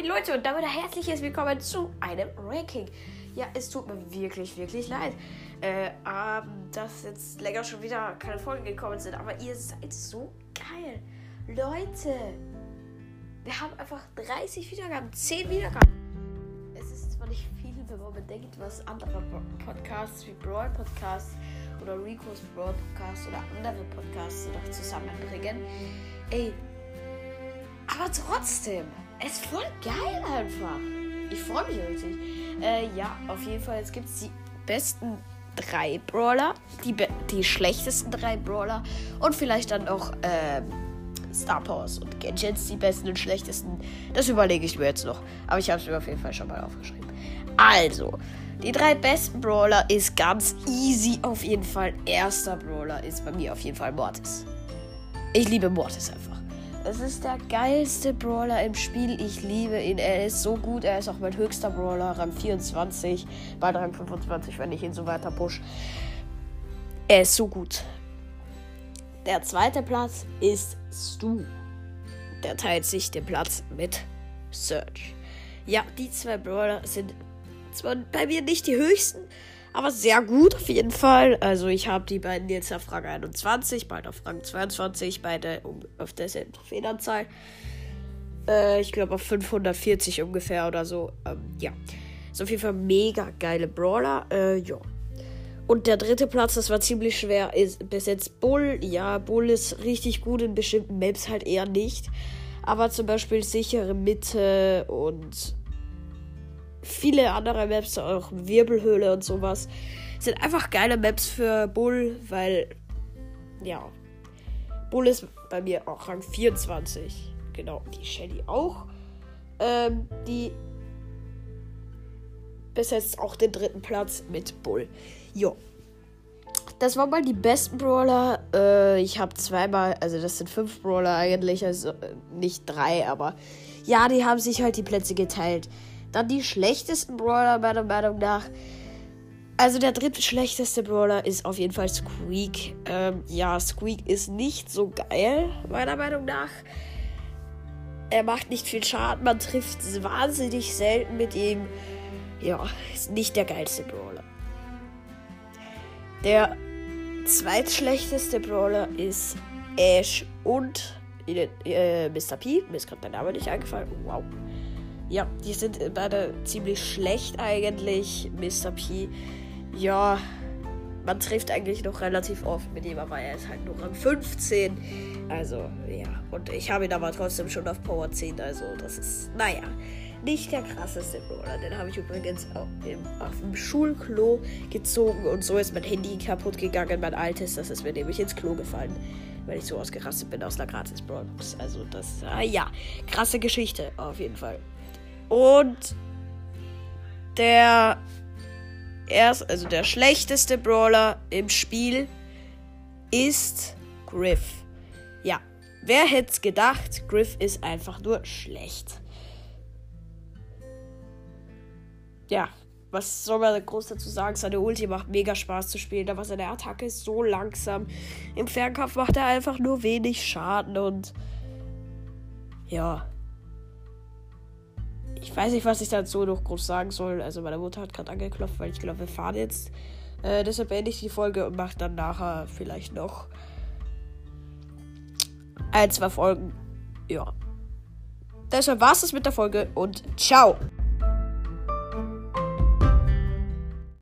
Moin Leute und damit ein herzliches Willkommen zu einem Ranking. Ja, es tut mir wirklich, wirklich leid, äh, ähm, dass jetzt länger schon wieder keine Folgen gekommen sind, aber ihr seid so geil. Leute, wir haben einfach 30 Wiedergaben, 10 Wiedergaben. Es ist zwar nicht viel, wenn man bedenkt, was andere Podcasts wie Brawl Podcasts oder Rico's Brawl Podcast oder andere Podcasts noch zusammenbringen. Ey, aber trotzdem, es ist voll geil einfach. Ich freue mich richtig. Äh, ja, auf jeden Fall. Jetzt gibt es die besten drei Brawler, die, die schlechtesten drei Brawler und vielleicht dann noch ähm, Star Powers und Gadgets, die besten und schlechtesten. Das überlege ich mir jetzt noch. Aber ich habe es mir auf jeden Fall schon mal aufgeschrieben. Also, die drei besten Brawler ist ganz easy auf jeden Fall. Erster Brawler ist bei mir auf jeden Fall Mortis. Ich liebe Mortis einfach. Es ist der geilste Brawler im Spiel. Ich liebe ihn. Er ist so gut. Er ist auch mein höchster Brawler. Rang 24. Bald Rang 25, wenn ich ihn so weiter push. Er ist so gut. Der zweite Platz ist Stu. Der teilt sich den Platz mit Search. Ja, die zwei Brawler sind zwar bei mir nicht die höchsten, aber sehr gut auf jeden Fall. Also ich habe die beiden jetzt auf Rang 21, beide auf Rang 22, beide um, auf derselben Federnzahl. Äh, ich glaube auf 540 ungefähr oder so. Ähm, ja. Ist auf jeden Fall mega geile Brawler. Äh, ja. Und der dritte Platz, das war ziemlich schwer, ist bis jetzt Bull. Ja, Bull ist richtig gut in bestimmten Maps halt eher nicht. Aber zum Beispiel sichere Mitte und viele andere Maps, auch Wirbelhöhle und sowas, sind einfach geile Maps für Bull, weil, ja, Bull ist bei mir auch Rang 24. Genau, die Shelly auch. Ähm, die besetzt auch den dritten Platz mit Bull. Jo. Das waren mal die besten Brawler. Äh, ich habe zweimal, also das sind fünf Brawler eigentlich, also äh, nicht drei, aber ja, die haben sich halt die Plätze geteilt. Dann die schlechtesten Brawler meiner Meinung nach. Also der dritte schlechteste Brawler ist auf jeden Fall Squeak. Ähm, ja, Squeak ist nicht so geil, meiner Meinung nach. Er macht nicht viel Schaden, man trifft wahnsinnig selten mit ihm. Ja, ist nicht der geilste Brawler. Der zweitschlechteste Brawler ist Ash und äh, Mr. P. Mir ist gerade der Name nicht eingefallen. Wow. Ja, die sind beide ziemlich schlecht eigentlich. Mr. P. Ja, man trifft eigentlich noch relativ oft mit ihm, aber er ist halt nur Rang 15. Also, ja. Und ich habe ihn aber trotzdem schon auf Power 10. Also, das ist, naja, nicht der krasseste Brawler. Den habe ich übrigens auch im, auf dem Schulklo gezogen und so ist mein Handy kaputt gegangen, mein altes. Das ist mir nämlich ins Klo gefallen, weil ich so ausgerastet bin aus einer gratis Brawlbox. Also, das, ah, ja, krasse Geschichte auf jeden Fall. Und der erst, also der schlechteste Brawler im Spiel ist Griff. Ja, wer hätte es gedacht? Griff ist einfach nur schlecht. Ja, was soll man groß dazu sagen? Seine Ulti macht mega Spaß zu spielen, aber seine Attacke ist so langsam. Im Fernkampf macht er einfach nur wenig Schaden und ja, ich weiß nicht, was ich dazu noch groß sagen soll. Also meine Mutter hat gerade angeklopft, weil ich glaube, wir fahren jetzt. Äh, deshalb beende ich die Folge und mache dann nachher vielleicht noch ein, zwei Folgen. Ja. Deshalb war es das mit der Folge und ciao.